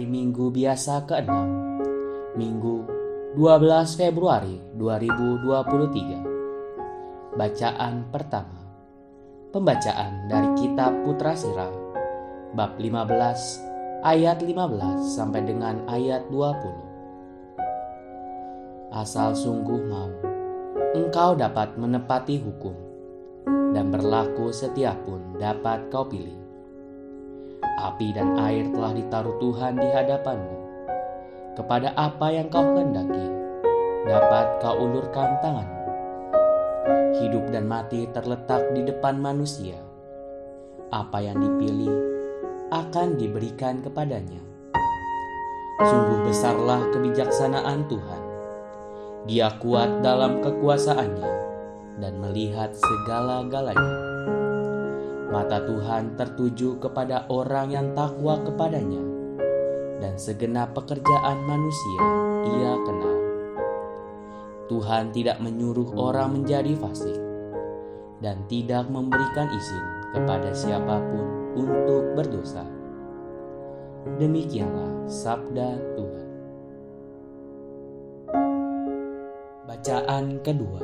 Hari Minggu biasa ke-6 Minggu 12 Februari 2023 Bacaan pertama. Pembacaan dari kitab Putra Sira Bab 15 ayat 15 sampai dengan ayat 20 Asal sungguh mau engkau dapat menepati hukum dan berlaku setiap pun dapat kau pilih api dan air telah ditaruh Tuhan di hadapanmu. Kepada apa yang kau kehendaki, dapat kau ulurkan tanganmu. Hidup dan mati terletak di depan manusia. Apa yang dipilih akan diberikan kepadanya. Sungguh besarlah kebijaksanaan Tuhan. Dia kuat dalam kekuasaannya dan melihat segala-galanya. Mata Tuhan tertuju kepada orang yang takwa kepadanya, dan segenap pekerjaan manusia ia kenal. Tuhan tidak menyuruh orang menjadi fasik, dan tidak memberikan izin kepada siapa pun untuk berdosa. Demikianlah sabda Tuhan. Bacaan kedua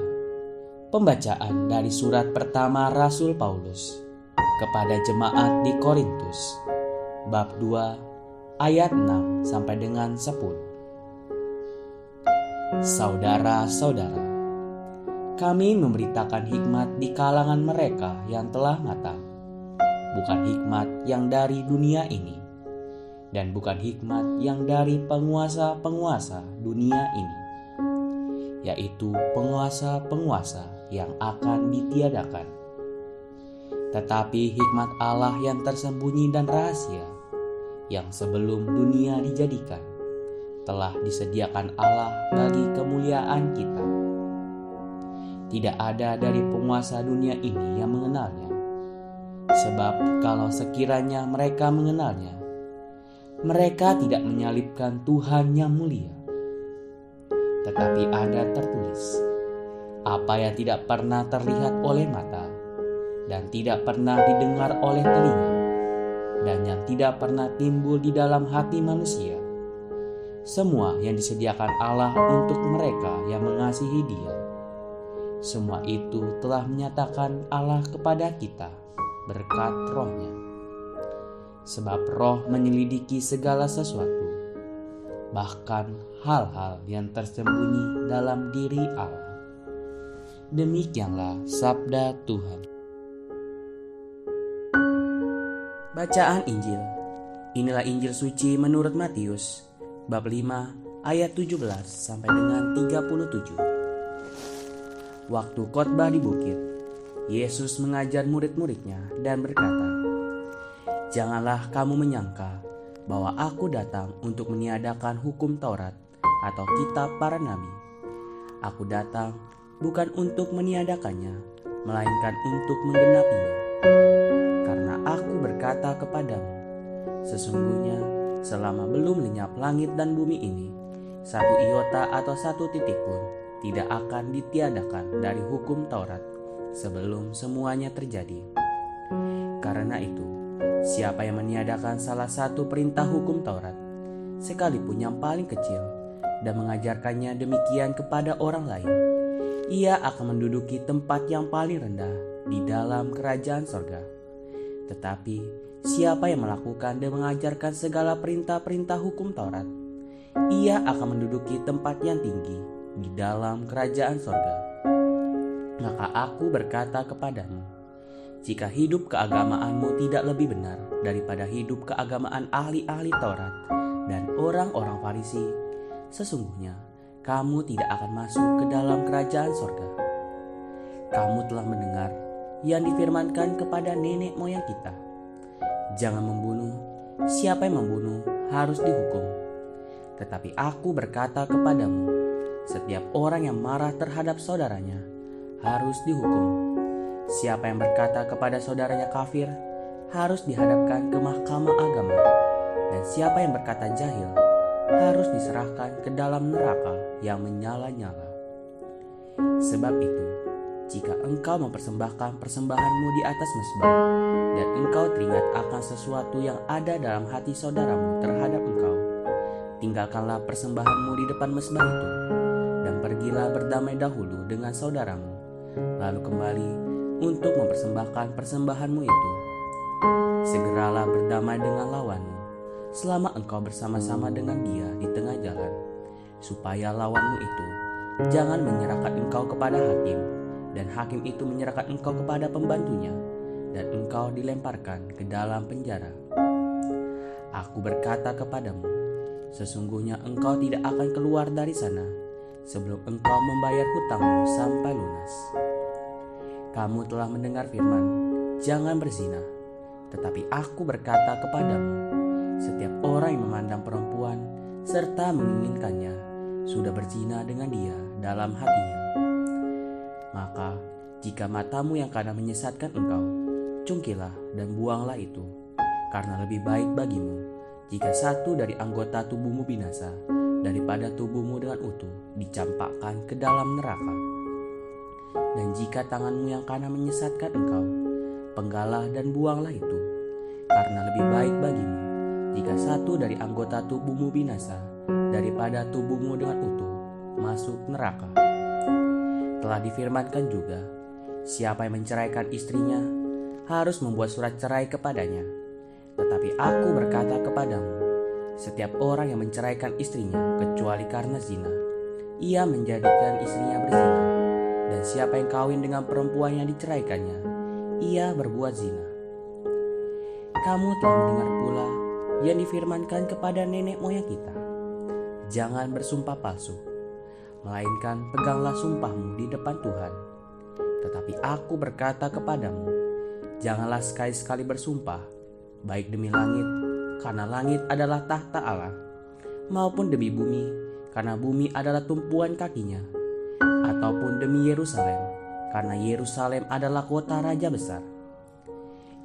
Pembacaan dari surat pertama Rasul Paulus kepada jemaat di Korintus. Bab 2 ayat 6 sampai dengan 10. Saudara-saudara, kami memberitakan hikmat di kalangan mereka yang telah matang, bukan hikmat yang dari dunia ini, dan bukan hikmat yang dari penguasa-penguasa dunia ini, yaitu penguasa-penguasa yang akan ditiadakan tetapi hikmat Allah yang tersembunyi dan rahasia, yang sebelum dunia dijadikan, telah disediakan Allah bagi kemuliaan kita. Tidak ada dari penguasa dunia ini yang mengenalnya, sebab kalau sekiranya mereka mengenalnya, mereka tidak menyalibkan Tuhan yang mulia. Tetapi ada tertulis, apa yang tidak pernah terlihat oleh mata dan tidak pernah didengar oleh telinga, dan yang tidak pernah timbul di dalam hati manusia. Semua yang disediakan Allah untuk mereka yang mengasihi Dia. Semua itu telah menyatakan Allah kepada kita berkat rohnya. Sebab roh menyelidiki segala sesuatu, bahkan hal-hal yang tersembunyi dalam diri Allah. Demikianlah sabda Tuhan. Bacaan Injil Inilah Injil suci menurut Matius bab 5 ayat 17 sampai dengan 37. Waktu khotbah di bukit, Yesus mengajar murid-muridnya dan berkata, Janganlah kamu menyangka bahwa aku datang untuk meniadakan hukum Taurat atau kitab para nabi. Aku datang bukan untuk meniadakannya, melainkan untuk menggenapinya aku berkata kepadamu, sesungguhnya selama belum lenyap langit dan bumi ini, satu iota atau satu titik pun tidak akan ditiadakan dari hukum Taurat sebelum semuanya terjadi. Karena itu, siapa yang meniadakan salah satu perintah hukum Taurat, sekalipun yang paling kecil, dan mengajarkannya demikian kepada orang lain, ia akan menduduki tempat yang paling rendah di dalam kerajaan sorga. Tetapi siapa yang melakukan dan mengajarkan segala perintah-perintah hukum Taurat, ia akan menduduki tempat yang tinggi di dalam kerajaan sorga. Maka aku berkata kepadamu, jika hidup keagamaanmu tidak lebih benar daripada hidup keagamaan ahli-ahli Taurat dan orang-orang Farisi, sesungguhnya kamu tidak akan masuk ke dalam kerajaan sorga. Kamu telah mendengar yang difirmankan kepada nenek moyang kita. Jangan membunuh, siapa yang membunuh harus dihukum. Tetapi aku berkata kepadamu, setiap orang yang marah terhadap saudaranya harus dihukum. Siapa yang berkata kepada saudaranya kafir harus dihadapkan ke mahkamah agama. Dan siapa yang berkata jahil harus diserahkan ke dalam neraka yang menyala-nyala. Sebab itu, jika engkau mempersembahkan persembahanmu di atas mesbah, dan engkau teringat akan sesuatu yang ada dalam hati saudaramu terhadap engkau, tinggalkanlah persembahanmu di depan mesbah itu, dan pergilah berdamai dahulu dengan saudaramu, lalu kembali untuk mempersembahkan persembahanmu itu. Segeralah berdamai dengan lawanmu, selama engkau bersama-sama dengan dia di tengah jalan, supaya lawanmu itu jangan menyerahkan engkau kepada hakim, dan hakim itu menyerahkan engkau kepada pembantunya, dan engkau dilemparkan ke dalam penjara. Aku berkata kepadamu, sesungguhnya engkau tidak akan keluar dari sana sebelum engkau membayar hutangmu sampai lunas. Kamu telah mendengar firman, jangan berzina. Tetapi aku berkata kepadamu, setiap orang yang memandang perempuan serta menginginkannya sudah berzina dengan dia dalam hatinya. Maka, jika matamu yang kanan menyesatkan engkau, cungkilah dan buanglah itu karena lebih baik bagimu jika satu dari anggota tubuhmu binasa daripada tubuhmu dengan utuh dicampakkan ke dalam neraka. Dan jika tanganmu yang kanan menyesatkan engkau, penggalah dan buanglah itu, karena lebih baik bagimu jika satu dari anggota tubuhmu binasa daripada tubuhmu dengan utuh masuk neraka. Telah difirmankan juga, siapa yang menceraikan istrinya harus membuat surat cerai kepadanya tetapi aku berkata kepadamu, setiap orang yang menceraikan istrinya kecuali karena zina, ia menjadikan istrinya berzina. Dan siapa yang kawin dengan perempuan yang diceraikannya, ia berbuat zina. Kamu telah mendengar pula yang difirmankan kepada nenek moyang kita. Jangan bersumpah palsu, melainkan peganglah sumpahmu di depan Tuhan. Tetapi aku berkata kepadamu, janganlah sekali-sekali bersumpah baik demi langit, karena langit adalah tahta Allah, maupun demi bumi, karena bumi adalah tumpuan kakinya, ataupun demi Yerusalem, karena Yerusalem adalah kota raja besar.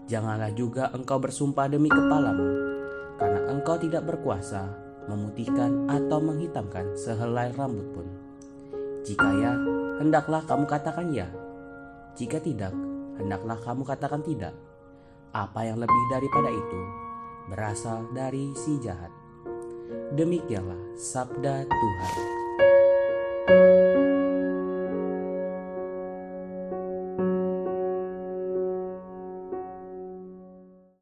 Janganlah juga engkau bersumpah demi kepalamu, karena engkau tidak berkuasa memutihkan atau menghitamkan sehelai rambut pun. Jika ya, hendaklah kamu katakan ya. Jika tidak, hendaklah kamu katakan tidak apa yang lebih daripada itu berasal dari si jahat. Demikianlah sabda Tuhan.